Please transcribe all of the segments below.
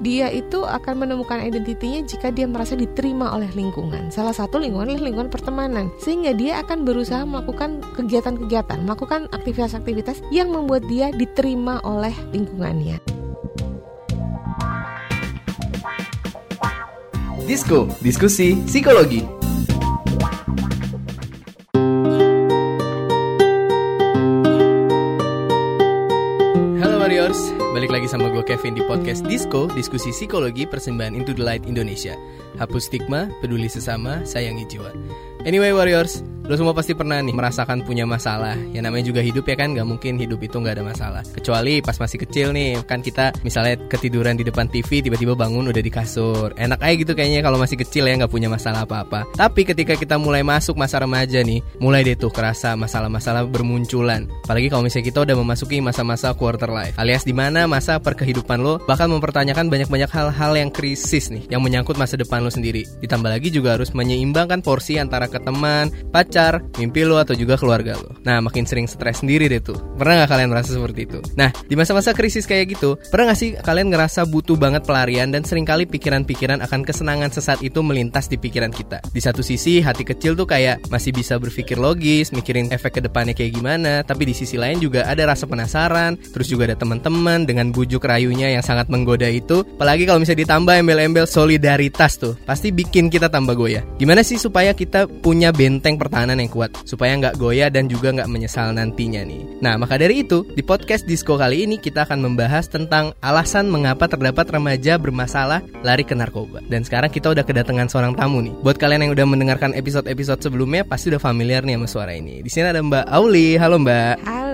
dia itu akan menemukan identitinya jika dia merasa diterima oleh lingkungan. Salah satu lingkungan adalah lingkungan pertemanan, sehingga dia akan berusaha melakukan kegiatan-kegiatan, melakukan aktivitas-aktivitas yang membuat dia diterima oleh lingkungannya. Disko, diskusi psikologi. Lagi sama gue Kevin di podcast Disko, diskusi psikologi persembahan Into the Light Indonesia. Hapus stigma, peduli sesama, sayangi jiwa. Anyway Warriors, lo semua pasti pernah nih merasakan punya masalah. Ya namanya juga hidup ya kan, gak mungkin hidup itu gak ada masalah. Kecuali pas masih kecil nih, kan kita misalnya ketiduran di depan TV Tiba-tiba bangun udah di kasur. Enak aja gitu kayaknya kalau masih kecil ya gak punya masalah apa-apa. Tapi ketika kita mulai masuk masa remaja nih Mulai deh tuh kerasa masalah-masalah bermunculan. Apalagi kalau misalnya kita udah memasuki masa-masa quarter life Alias di mana masa perkehidupan lo bakal mempertanyakan banyak-banyak hal-hal yang krisis nih Yang menyangkut masa depan lo sendiri. Ditambah lagi juga harus menyeimbangkan porsi antara ke teman, pacar, mimpi lo atau juga keluarga lo. Nah, makin sering stres sendiri deh tuh. Pernah gak kalian merasa seperti itu? Nah, di masa-masa krisis kayak gitu, pernah gak sih kalian ngerasa butuh banget pelarian dan sering kali pikiran-pikiran akan kesenangan sesat itu melintas di pikiran kita. Di satu sisi, hati kecil tuh kayak masih bisa berpikir logis, mikirin efek ke depannya kayak gimana, tapi di sisi lain juga ada rasa penasaran, terus juga ada teman-teman dengan bujuk rayunya yang sangat menggoda itu. Apalagi kalau misalnya ditambah embel-embel solidaritas tuh, pasti bikin kita tambah goyah. Gimana sih supaya kita punya benteng pertahanan yang kuat supaya nggak goyah dan juga nggak menyesal nantinya nih. Nah maka dari itu di podcast Disco kali ini kita akan membahas tentang alasan mengapa terdapat remaja bermasalah lari ke narkoba. Dan sekarang kita udah kedatangan seorang tamu nih. Buat kalian yang udah mendengarkan episode-episode sebelumnya pasti udah familiar nih sama suara ini. Di sini ada Mbak Auli. Halo Mbak. Halo.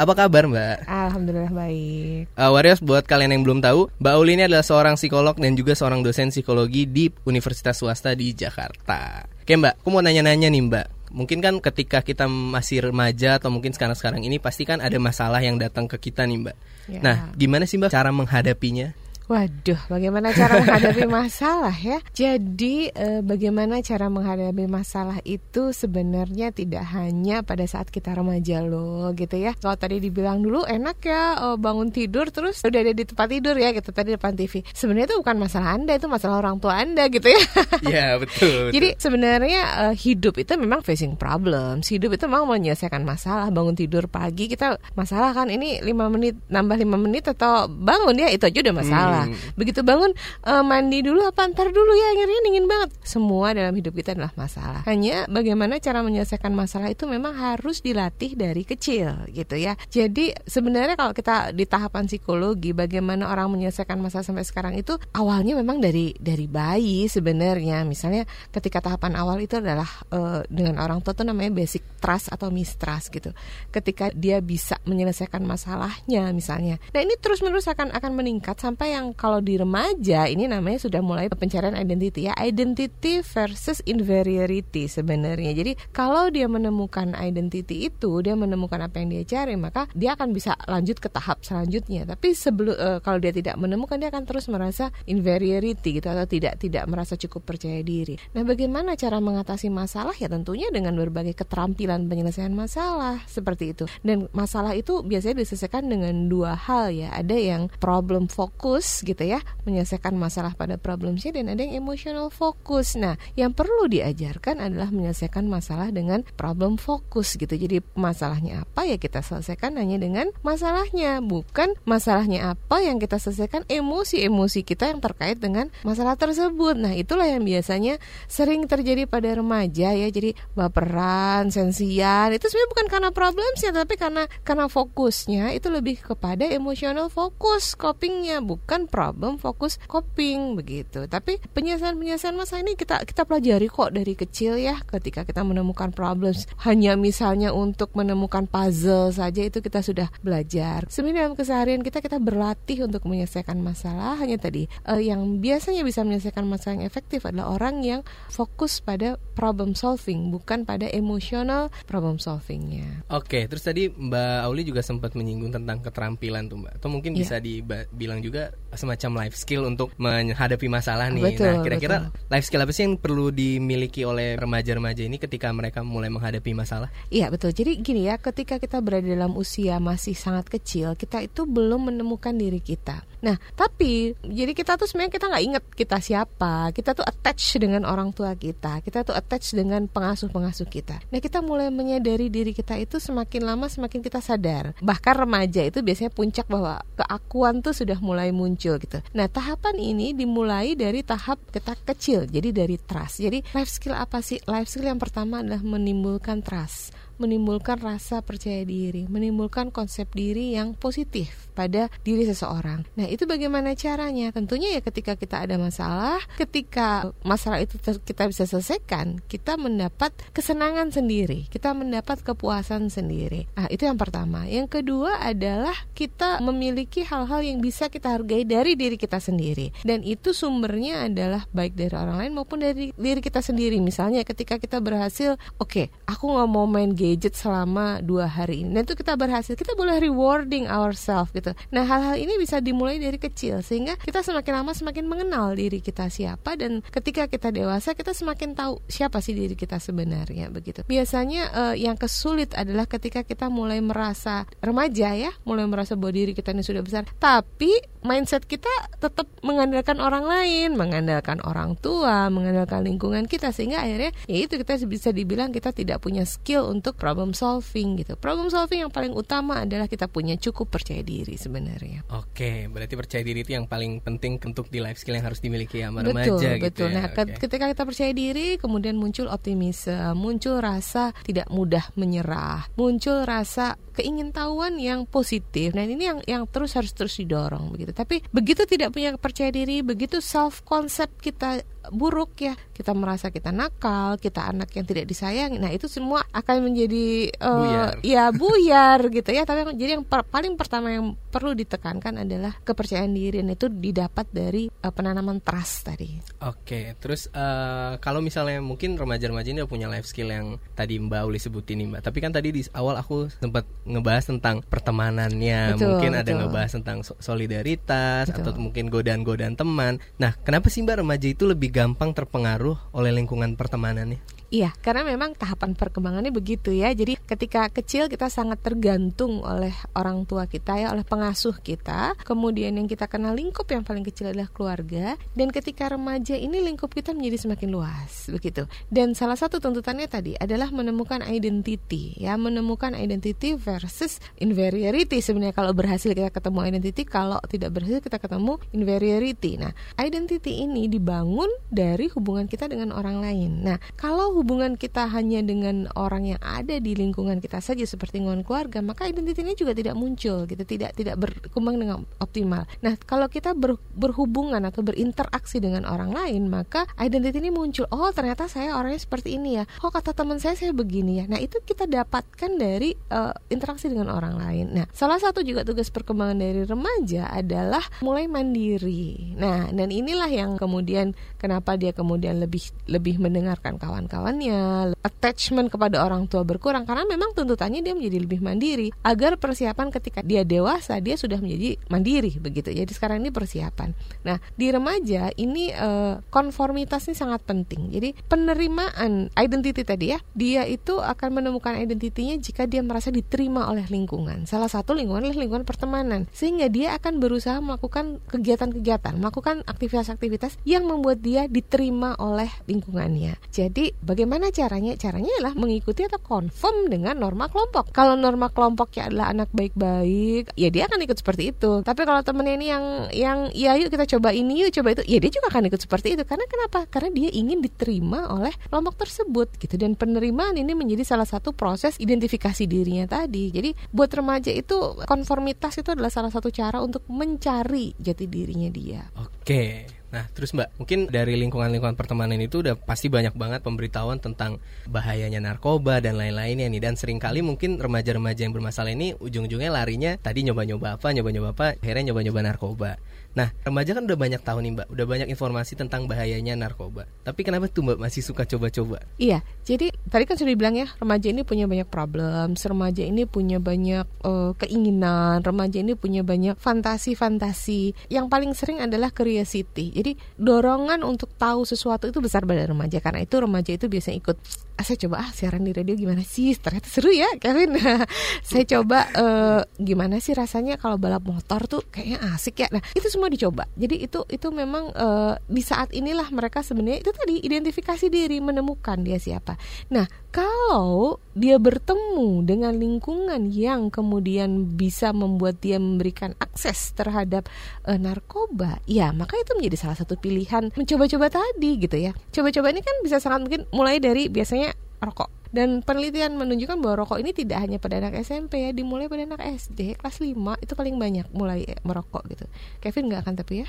Apa kabar Mbak? Alhamdulillah baik. Uh, Warriors buat kalian yang belum tahu, Mbak Auli ini adalah seorang psikolog dan juga seorang dosen psikologi di Universitas Swasta di Jakarta. Oke Mbak, aku mau nanya-nanya nih Mbak. Mungkin kan ketika kita masih remaja atau mungkin sekarang-sekarang ini pasti kan ada masalah yang datang ke kita nih Mbak. Ya. Nah, gimana sih Mbak cara menghadapinya? Waduh, bagaimana cara menghadapi masalah ya? Jadi, eh, bagaimana cara menghadapi masalah itu sebenarnya tidak hanya pada saat kita remaja loh, gitu ya. Kalau tadi dibilang dulu enak ya eh, bangun tidur terus udah ada di tempat tidur ya, gitu tadi depan TV. Sebenarnya itu bukan masalah anda, itu masalah orang tua anda, gitu ya. Iya betul, betul. Jadi sebenarnya eh, hidup itu memang facing problems. Hidup itu memang menyelesaikan masalah. Bangun tidur pagi kita masalah kan ini 5 menit nambah 5 menit atau bangun ya itu aja udah masalah. Hmm. Begitu bangun eh, mandi dulu apa ntar dulu ya akhirnya dingin banget. Semua dalam hidup kita adalah masalah. Hanya bagaimana cara menyelesaikan masalah itu memang harus dilatih dari kecil gitu ya. Jadi sebenarnya kalau kita di tahapan psikologi bagaimana orang menyelesaikan masalah sampai sekarang itu awalnya memang dari dari bayi sebenarnya. Misalnya ketika tahapan awal itu adalah eh, dengan orang tua tuh namanya basic trust atau mistrust gitu. Ketika dia bisa menyelesaikan masalahnya misalnya. Nah, ini terus-menerus akan akan meningkat sampai yang kalau di remaja ini namanya sudah mulai pencarian identity ya. Identity versus inferiority sebenarnya. Jadi kalau dia menemukan identity itu dia menemukan apa yang dia cari maka dia akan bisa lanjut ke tahap selanjutnya. Tapi sebelum eh, kalau dia tidak menemukan dia akan terus merasa inferiority gitu atau tidak tidak merasa cukup percaya diri. Nah bagaimana cara mengatasi masalah? Ya tentunya dengan berbagai keterampilan penyelesaian masalah seperti itu. Dan masalah itu biasanya diselesaikan dengan dua hal ya. Ada yang problem fokus gitu ya menyelesaikan masalah pada problemsnya dan ada yang emotional fokus nah yang perlu diajarkan adalah menyelesaikan masalah dengan problem fokus gitu. Jadi masalahnya apa ya kita selesaikan hanya dengan masalahnya bukan masalahnya apa yang kita selesaikan emosi-emosi kita yang terkait dengan masalah tersebut. Nah itulah yang biasanya sering terjadi pada remaja ya. Jadi baperan sensian itu sebenarnya bukan karena problemsnya tapi karena karena fokusnya itu lebih kepada emotional fokus copingnya bukan problem fokus coping begitu. Tapi penyelesaian penyelesaian masalah ini kita kita pelajari kok dari kecil ya ketika kita menemukan problems. Hanya misalnya untuk menemukan puzzle saja itu kita sudah belajar. Sebenarnya dalam keseharian kita kita berlatih untuk menyelesaikan masalah. Hanya tadi eh, yang biasanya bisa menyelesaikan masalah yang efektif adalah orang yang fokus pada problem solving bukan pada emotional problem solvingnya. Oke, terus tadi Mbak Auli juga sempat menyinggung tentang keterampilan tuh Mbak. Atau mungkin Iya. bisa dibilang juga semacam life skill untuk menghadapi masalah nih. Betul, nah, kira-kira betul. life skill apa sih yang perlu dimiliki oleh remaja-remaja ini ketika mereka mulai menghadapi masalah? Iya betul. Jadi gini ya, ketika kita berada dalam usia masih sangat kecil, kita itu belum menemukan diri kita. Nah, tapi jadi kita tuh sebenarnya kita nggak inget kita siapa, kita tuh attach dengan orang tua kita, kita tuh attach dengan pengasuh-pengasuh kita. Nah, kita mulai menyadari diri kita itu semakin lama semakin kita sadar. Bahkan remaja itu biasanya puncak bahwa keakuan tuh sudah mulai muncul gitu. Nah, tahapan ini dimulai dari tahap kita kecil, jadi dari trust. Jadi life skill apa sih? Life skill yang pertama adalah menimbulkan trust menimbulkan rasa percaya diri, menimbulkan konsep diri yang positif pada diri seseorang. Nah, itu bagaimana caranya? Tentunya ya ketika kita ada masalah, ketika masalah itu kita bisa selesaikan, kita mendapat kesenangan sendiri, kita mendapat kepuasan sendiri. Nah, itu yang pertama. Yang kedua adalah kita memiliki hal-hal yang bisa kita hargai dari diri kita sendiri. Dan itu sumbernya adalah baik dari orang lain maupun dari diri kita sendiri. Misalnya ketika kita berhasil, oke, okay, aku nggak mau main gadget selama dua hari ini dan itu kita berhasil kita boleh rewarding ourselves gitu nah hal-hal ini bisa dimulai dari kecil sehingga kita semakin lama semakin mengenal diri kita siapa dan ketika kita dewasa kita semakin tahu siapa sih diri kita sebenarnya begitu. Biasanya uh, yang kesulit adalah ketika kita mulai merasa remaja ya mulai merasa bahwa diri kita ini sudah besar. Tapi mindset kita tetap mengandalkan orang lain mengandalkan orang tua mengandalkan lingkungan kita sehingga akhirnya ya itu kita bisa dibilang kita tidak punya skill untuk problem solving gitu. Problem solving yang paling utama adalah kita punya cukup percaya diri sebenarnya. Oke, berarti percaya diri itu yang paling penting untuk di life skill yang harus dimiliki ya betul, remaja gitu. Betul. Ya. Nah, okay. ketika kita percaya diri, kemudian muncul optimisme, muncul rasa tidak mudah menyerah, muncul rasa keingintahuan yang positif. Nah, ini yang yang terus harus terus didorong begitu. Tapi begitu tidak punya percaya diri, begitu self concept kita buruk ya kita merasa kita nakal kita anak yang tidak disayangi nah itu semua akan menjadi uh, buyar. ya buyar gitu ya tapi jadi yang per, paling pertama yang perlu ditekankan adalah kepercayaan diri dan itu didapat dari uh, penanaman trust tadi oke terus uh, kalau misalnya mungkin remaja-remaja ini punya life skill yang tadi Mbak Uli sebutin nih Mbak tapi kan tadi di awal aku sempat ngebahas tentang pertemanannya betul, mungkin betul. ada ngebahas tentang solidaritas betul. atau mungkin godaan-godaan teman nah kenapa sih Mbak remaja itu lebih gampang terpengaruh oleh lingkungan pertemanannya? Iya, karena memang tahapan perkembangannya begitu ya. Jadi ketika kecil kita sangat tergantung oleh orang tua kita ya, oleh pengasuh kita. Kemudian yang kita kenal lingkup yang paling kecil adalah keluarga. Dan ketika remaja ini lingkup kita menjadi semakin luas, begitu. Dan salah satu tuntutannya tadi adalah menemukan identity ya, menemukan identity versus inferiority. Sebenarnya kalau berhasil kita ketemu identity, kalau tidak berhasil kita ketemu inferiority. Nah, identity ini dibangun dari hubungan kita dengan orang lain. Nah, kalau hubungan kita hanya dengan orang yang ada di lingkungan kita saja seperti lingkungan keluarga, maka identitinya juga tidak muncul gitu, tidak tidak berkembang dengan optimal. Nah, kalau kita ber, berhubungan atau berinteraksi dengan orang lain, maka identiti ini muncul. Oh, ternyata saya orangnya seperti ini ya. Oh, kata teman saya saya begini ya. Nah, itu kita dapatkan dari uh, interaksi dengan orang lain. Nah, salah satu juga tugas perkembangan dari remaja adalah mulai mandiri. Nah, dan inilah yang kemudian kenapa dia kemudian lebih lebih mendengarkan kawan-kawan kawannya, attachment kepada orang tua berkurang karena memang tuntutannya dia menjadi lebih mandiri agar persiapan ketika dia dewasa dia sudah menjadi mandiri begitu. Jadi sekarang ini persiapan. Nah, di remaja ini uh, konformitas ini sangat penting. Jadi penerimaan identity tadi ya, dia itu akan menemukan identitinya jika dia merasa diterima oleh lingkungan. Salah satu lingkungan adalah lingkungan pertemanan. Sehingga dia akan berusaha melakukan kegiatan-kegiatan, melakukan aktivitas-aktivitas yang membuat dia diterima oleh lingkungannya. Jadi bagaimana Bagaimana caranya? Caranya adalah mengikuti atau confirm dengan norma kelompok. Kalau norma kelompoknya adalah anak baik-baik, ya dia akan ikut seperti itu. Tapi kalau temennya ini yang yang ya yuk kita coba ini yuk coba itu, ya dia juga akan ikut seperti itu. Karena kenapa? Karena dia ingin diterima oleh kelompok tersebut gitu. Dan penerimaan ini menjadi salah satu proses identifikasi dirinya tadi. Jadi buat remaja itu konformitas itu adalah salah satu cara untuk mencari jati dirinya dia. Oke. Nah, terus Mbak, mungkin dari lingkungan-lingkungan pertemanan itu udah pasti banyak banget pemberitahuan tentang bahayanya narkoba dan lain-lainnya nih. Dan sering kali mungkin remaja-remaja yang bermasalah ini ujung-ujungnya larinya tadi nyoba-nyoba apa, nyoba-nyoba apa, akhirnya nyoba-nyoba narkoba. Nah, remaja kan udah banyak tahu nih Mbak, udah banyak informasi tentang bahayanya narkoba. Tapi kenapa tuh Mbak masih suka coba-coba? Iya, jadi tadi kan sudah dibilang ya, remaja ini punya banyak problem, remaja ini punya banyak uh, keinginan, remaja ini punya banyak fantasi-fantasi. Yang paling sering adalah curiosity. Jadi dorongan untuk tahu sesuatu itu besar pada remaja. Karena itu remaja itu biasanya ikut saya coba ah siaran di radio gimana sih? Ternyata seru ya Kevin. Saya coba uh, gimana sih rasanya kalau balap motor tuh kayaknya asik ya. Nah itu semua dicoba. Jadi itu itu memang uh, di saat inilah mereka sebenarnya itu tadi identifikasi diri menemukan dia siapa. Nah kalau dia bertemu dengan lingkungan yang kemudian bisa membuat dia memberikan akses terhadap uh, narkoba ya maka itu menjadi salah satu pilihan mencoba-coba tadi gitu ya. Coba-coba ini kan bisa sangat mungkin mulai dari biasanya rokok. Dan penelitian menunjukkan bahwa rokok ini tidak hanya pada anak SMP ya, dimulai pada anak SD kelas 5 itu paling banyak mulai merokok gitu. Kevin nggak akan tapi ya.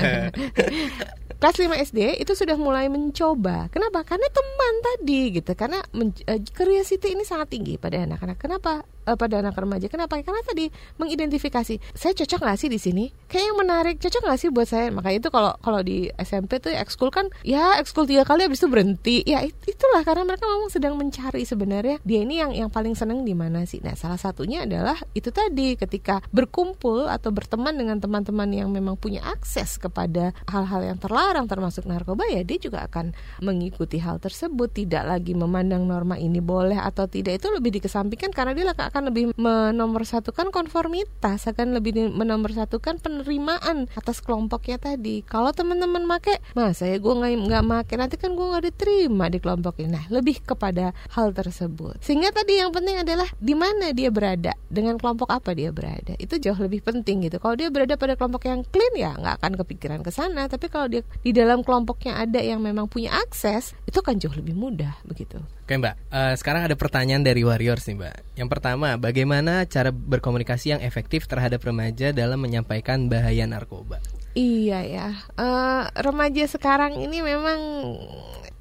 kelas 5 SD itu sudah mulai mencoba. Kenapa? Karena teman tadi gitu. Karena uh, curiosity ini sangat tinggi pada anak-anak. Kenapa? Uh, pada anak remaja. Kenapa? Karena tadi mengidentifikasi saya cocok nggak sih di sini? Kayak yang menarik, cocok nggak sih buat saya? Makanya itu kalau kalau di SMP tuh ekskul kan ya ekskul tiga kali habis itu berhenti. Ya itulah karena mereka memang sedang mencari sebenarnya dia ini yang yang paling seneng di mana sih? Nah salah satunya adalah itu tadi ketika berkumpul atau berteman dengan teman-teman yang memang punya akses kepada hal-hal yang terlarang termasuk narkoba ya dia juga akan mengikuti hal tersebut tidak lagi memandang norma ini boleh atau tidak itu lebih dikesampingkan karena dia akan lebih menomorsatukan konformitas, akan lebih menomorsatukan penerimaan atas kelompoknya tadi. Kalau teman-teman make, masa ya gue nggak nggak make, nanti kan gue nggak diterima di kelompok ini. Nah, lebih kepada hal tersebut. Sehingga tadi yang penting adalah di mana dia berada, dengan kelompok apa dia berada. Itu jauh lebih penting gitu. Kalau dia berada pada kelompok yang clean ya nggak akan kepikiran ke sana. Tapi kalau dia di dalam kelompoknya ada yang memang punya akses, itu kan jauh lebih mudah begitu. Oke Mbak, uh, sekarang ada pertanyaan dari Warriors nih Mbak. Yang pertama, bagaimana cara berkomunikasi yang efektif terhadap remaja dalam menyampaikan bahaya narkoba? Iya ya, uh, remaja sekarang ini memang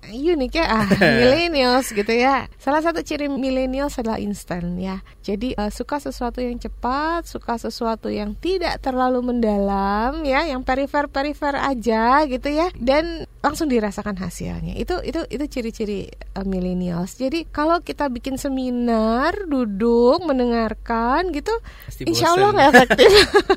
unik ya ah millennials gitu ya. Salah satu ciri millennials adalah instan ya. Jadi uh, suka sesuatu yang cepat suka sesuatu yang tidak terlalu mendalam ya yang perifer perifer aja gitu ya dan langsung dirasakan hasilnya. Itu itu itu ciri-ciri uh, millennials. Jadi kalau kita bikin seminar duduk mendengarkan gitu pasti insya Allah nggak efektif.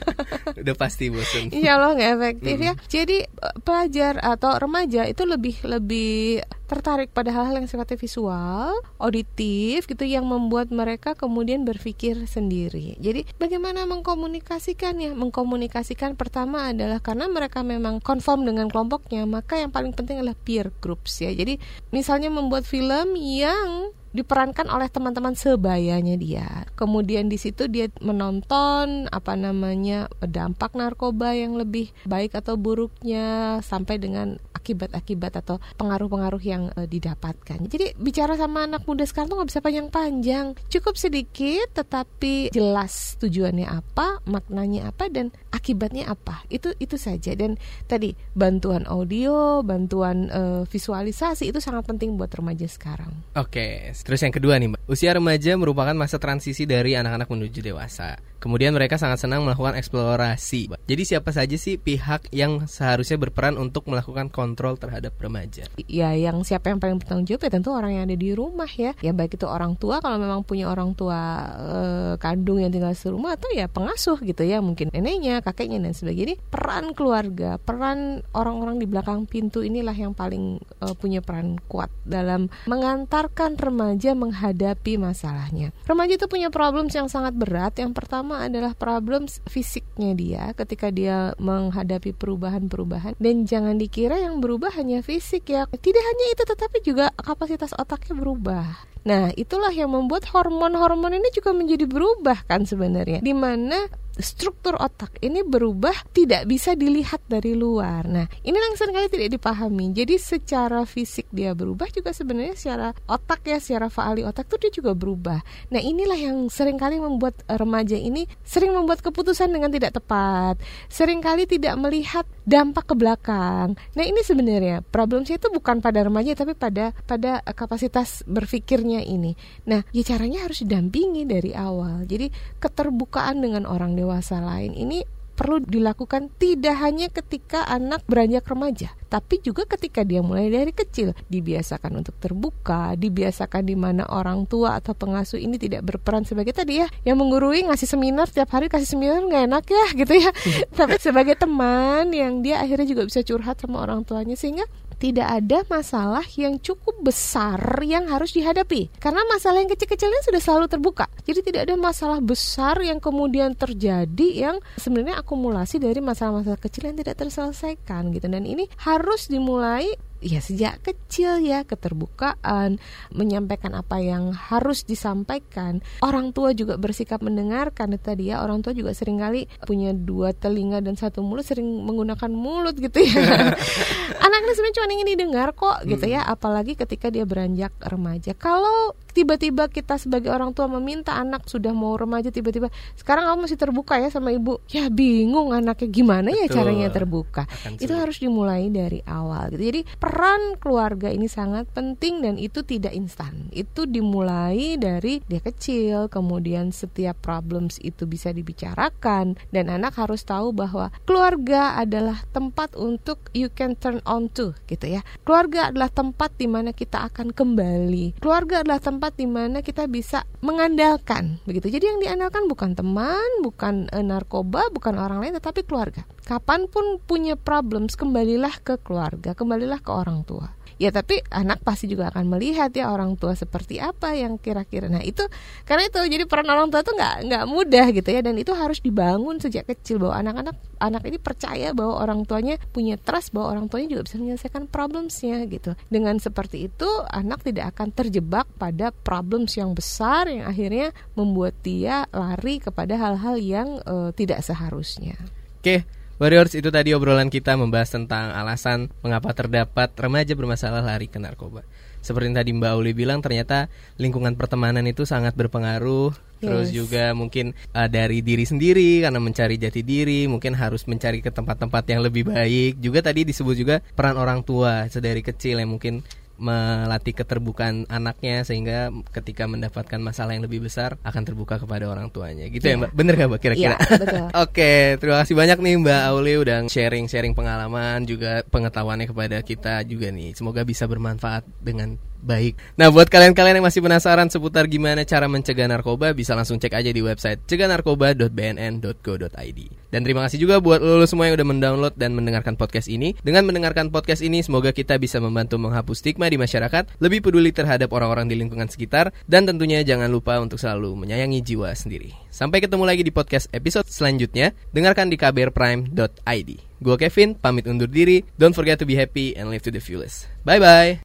Udah pasti bosan insya Allah nggak efektif mm ya jadi uh, pelajar atau remaja itu lebih lebih tertarik pada hal-hal yang sifatnya visual, auditif gitu yang membuat mereka kemudian berpikir sendiri. Jadi bagaimana mengkomunikasikan ya? Mengkomunikasikan pertama adalah karena mereka memang konform dengan kelompoknya, maka yang paling penting adalah peer groups ya. Jadi misalnya membuat film yang diperankan oleh teman-teman sebayanya dia. Kemudian di situ dia menonton apa namanya dampak narkoba yang lebih baik atau buruknya sampai dengan akibat-akibat atau pengaruh-pengaruh yang uh, didapatkan. Jadi bicara sama anak muda sekarang tuh nggak bisa panjang-panjang, cukup sedikit tetapi jelas tujuannya apa, maknanya apa dan akibatnya apa. Itu itu saja dan tadi bantuan audio, bantuan uh, visualisasi itu sangat penting buat remaja sekarang. Oke, Terus yang kedua nih Mbak, usia remaja merupakan masa transisi dari anak-anak menuju dewasa. Kemudian mereka sangat senang melakukan eksplorasi. Jadi siapa saja sih pihak yang seharusnya berperan untuk melakukan kontrol terhadap remaja? Ya yang siapa yang paling bertanggung jawab ya tentu orang yang ada di rumah ya. Ya baik itu orang tua kalau memang punya orang tua eh, kandung yang tinggal di rumah atau ya pengasuh gitu ya mungkin neneknya, kakeknya dan sebagainya. Peran keluarga, peran orang-orang di belakang pintu inilah yang paling eh, punya peran kuat dalam mengantarkan remaja menghadapi masalahnya. Remaja itu punya problem yang sangat berat. Yang pertama adalah problem fisiknya dia ketika dia menghadapi perubahan-perubahan dan jangan dikira yang berubah hanya fisik ya tidak hanya itu tetapi juga kapasitas otaknya berubah Nah, itulah yang membuat hormon-hormon ini juga menjadi berubah kan sebenarnya. Di mana struktur otak ini berubah tidak bisa dilihat dari luar. Nah, ini yang sering kali tidak dipahami. Jadi secara fisik dia berubah juga sebenarnya secara otak ya, secara faali otak tuh dia juga berubah. Nah, inilah yang sering kali membuat remaja ini sering membuat keputusan dengan tidak tepat. Seringkali tidak melihat dampak ke belakang. Nah, ini sebenarnya problemnya itu bukan pada remaja tapi pada pada kapasitas berpikirnya ini. Nah, ya caranya harus didampingi dari awal. Jadi keterbukaan dengan orang dewasa lain ini perlu dilakukan tidak hanya ketika anak beranjak remaja, tapi juga ketika dia mulai dari kecil. Dibiasakan untuk terbuka, dibiasakan di mana orang tua atau pengasuh ini tidak berperan sebagai tadi ya, yang menggurui ngasih seminar setiap hari kasih seminar nggak enak ya gitu ya, tapi sebagai teman yang dia akhirnya juga bisa curhat sama orang tuanya sehingga tidak ada masalah yang cukup besar yang harus dihadapi. Karena masalah yang kecil-kecilnya sudah selalu terbuka. Jadi tidak ada masalah besar yang kemudian terjadi yang sebenarnya akumulasi dari masalah-masalah kecil yang tidak terselesaikan gitu. Dan ini harus dimulai ya sejak kecil ya keterbukaan menyampaikan apa yang harus disampaikan. Orang tua juga bersikap mendengarkan tadi ya orang tua juga sering kali punya dua telinga dan satu mulut sering menggunakan mulut gitu ya. Anaknya sebenarnya cuma ingin didengar kok gitu ya apalagi ketika dia beranjak remaja. Kalau tiba-tiba kita sebagai orang tua meminta anak sudah mau remaja tiba-tiba. Sekarang kamu masih terbuka ya sama ibu. Ya bingung anaknya gimana ya Betul. caranya terbuka. Itu harus dimulai dari awal gitu. Jadi peran keluarga ini sangat penting dan itu tidak instan. Itu dimulai dari dia kecil kemudian setiap problems itu bisa dibicarakan dan anak harus tahu bahwa keluarga adalah tempat untuk you can turn on to gitu ya. Keluarga adalah tempat di mana kita akan kembali. Keluarga adalah tempat tempat di mana kita bisa mengandalkan begitu. Jadi yang diandalkan bukan teman, bukan e, narkoba, bukan orang lain tetapi keluarga. Kapan pun punya problems kembalilah ke keluarga, kembalilah ke orang tua ya tapi anak pasti juga akan melihat ya orang tua seperti apa yang kira-kira nah itu karena itu jadi peran orang tua tuh nggak nggak mudah gitu ya dan itu harus dibangun sejak kecil bahwa anak-anak anak ini percaya bahwa orang tuanya punya trust bahwa orang tuanya juga bisa menyelesaikan problemsnya gitu dengan seperti itu anak tidak akan terjebak pada problems yang besar yang akhirnya membuat dia lari kepada hal-hal yang uh, tidak seharusnya oke okay. Warriors itu tadi obrolan kita membahas tentang alasan mengapa terdapat remaja bermasalah lari ke narkoba. Seperti yang tadi Mbak Uli bilang ternyata lingkungan pertemanan itu sangat berpengaruh. Yes. Terus juga mungkin uh, dari diri sendiri karena mencari jati diri, mungkin harus mencari ke tempat-tempat yang lebih baik. Juga tadi disebut juga peran orang tua sedari kecil yang mungkin melatih keterbukaan anaknya sehingga ketika mendapatkan masalah yang lebih besar akan terbuka kepada orang tuanya gitu yeah. ya iya. mbak bener gak mbak kira-kira yeah, oke terima kasih banyak nih mbak Auli udah sharing-sharing pengalaman juga pengetahuannya kepada kita juga nih semoga bisa bermanfaat dengan baik. Nah, buat kalian-kalian yang masih penasaran seputar gimana cara mencegah narkoba, bisa langsung cek aja di website cegahnarkoba.bnn.go.id. Dan terima kasih juga buat lo semua yang udah mendownload dan mendengarkan podcast ini. Dengan mendengarkan podcast ini, semoga kita bisa membantu menghapus stigma di masyarakat, lebih peduli terhadap orang-orang di lingkungan sekitar, dan tentunya jangan lupa untuk selalu menyayangi jiwa sendiri. Sampai ketemu lagi di podcast episode selanjutnya. Dengarkan di kbrprime.id. Gue Kevin, pamit undur diri. Don't forget to be happy and live to the fullest. Bye-bye.